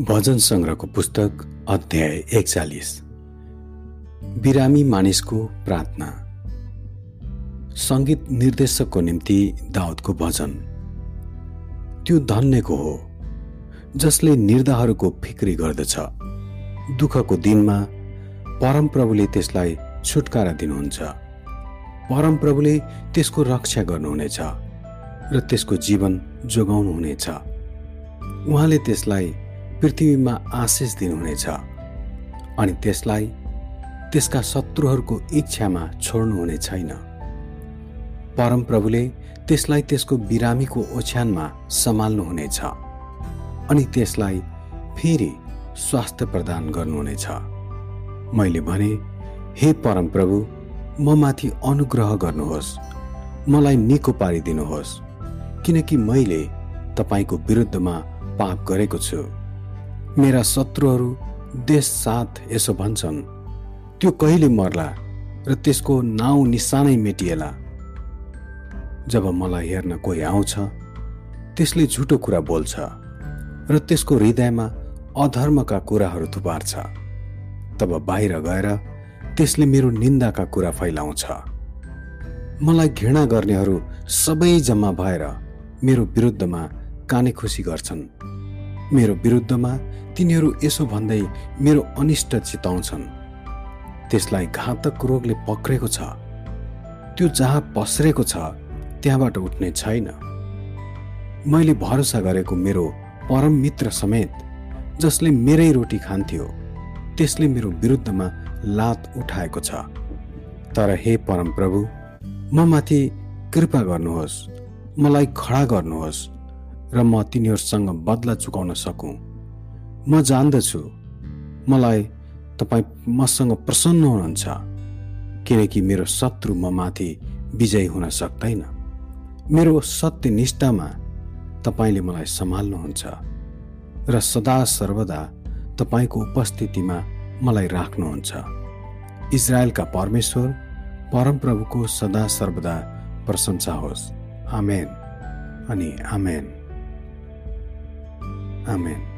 भजन सङ्ग्रहको पुस्तक अध्याय एकचालिस। बिरामी मानिसको प्रार्थना। सङ्गीत निर्देशकको निम्ति दाउदको भजन। त्यो धन्यको हो जसले निर्धाहरूको फिक्री गर्दछ। दुःखको दिनमा परमप्रभुले त्यसलाई छुटकारा दिनुहुन्छ। परमप्रभुले त्यसको रक्षा गर्नुहुनेछ र त्यसको जीवन जोगाउनुहुनेछ। उहाँले त्यसलाई पृथ्वीमा आशिष दिनुहुनेछ अनि त्यसलाई त्यसका शत्रुहरूको इच्छामा छोड्नुहुने छैन। परमप्रभुले त्यसलाई त्यसको बिरामीको ओछ्यानमा सम्हाल्नुहुनेछ अनि त्यसलाई फेरि स्वास्थ्य प्रदान गर्नुहुनेछ। मैले भने हे परमप्रभु म माथि अनुग्रह गर्नुहोस्। मलाई निको पारिदिनुहोस् किनकि मैले तपाईँको विरुद्धमा पाप गरेको छु। मेरा शत्रुहरू देश साथ यसो भन्छन्। त्यो कहिले मर्ला र त्यसको नाउँ निशानै मेटिएला? जब मलाई हेर्न कोही आउँछ त्यसले झुटो कुरा बोल्छ र त्यसको हृदयमा अधर्मका कुराहरू थुपार्छ। तब बाहिर गएर त्यसले मेरो निन्दाका कुरा फैलाउँछ। मलाई घृणा गर्नेहरू सबै जम्मा भएर मेरो विरुद्धमा काने खुसी गर्छन्। मेरो विरुद्धमा तिनीहरू यसो भन्दै मेरो अनिष्ट चिताउँछन्। त्यसलाई घातक रोगले पक्रेको छ। त्यो जहाँ पस्रेको छ त्यहाँबाट उठ्ने छैन। मैले भरोसा गरेको मेरो परम मित्र समेत जसले मेरै रोटी खान्थ्यो त्यसले मेरो विरुद्धमा लात उठाएको छ। तर हे परम प्रभु म माथि कृपा गर्नुहोस् मलाई खडा गर्नुहोस्। र म तिनीहरूसँग बदला चुकाउन सकौँ। म जान्दछु। मलाई तपाईँ मसँग प्रसन्न हुनुहुन्छ किनकि मेरो शत्रु म माथि विजय हुन सक्दैन। मेरो सत्य निष्ठामा तपाईँले मलाई सम्हाल्नुहुन्छ र सदा सर्वदा तपाईँको उपस्थितिमा मलाई राख्नुहुन्छ। इजरायलका परमेश्वर परमप्रभुको सदा सर्वदा प्रशंसा होस्। आमेन अनि आमेन। आमेन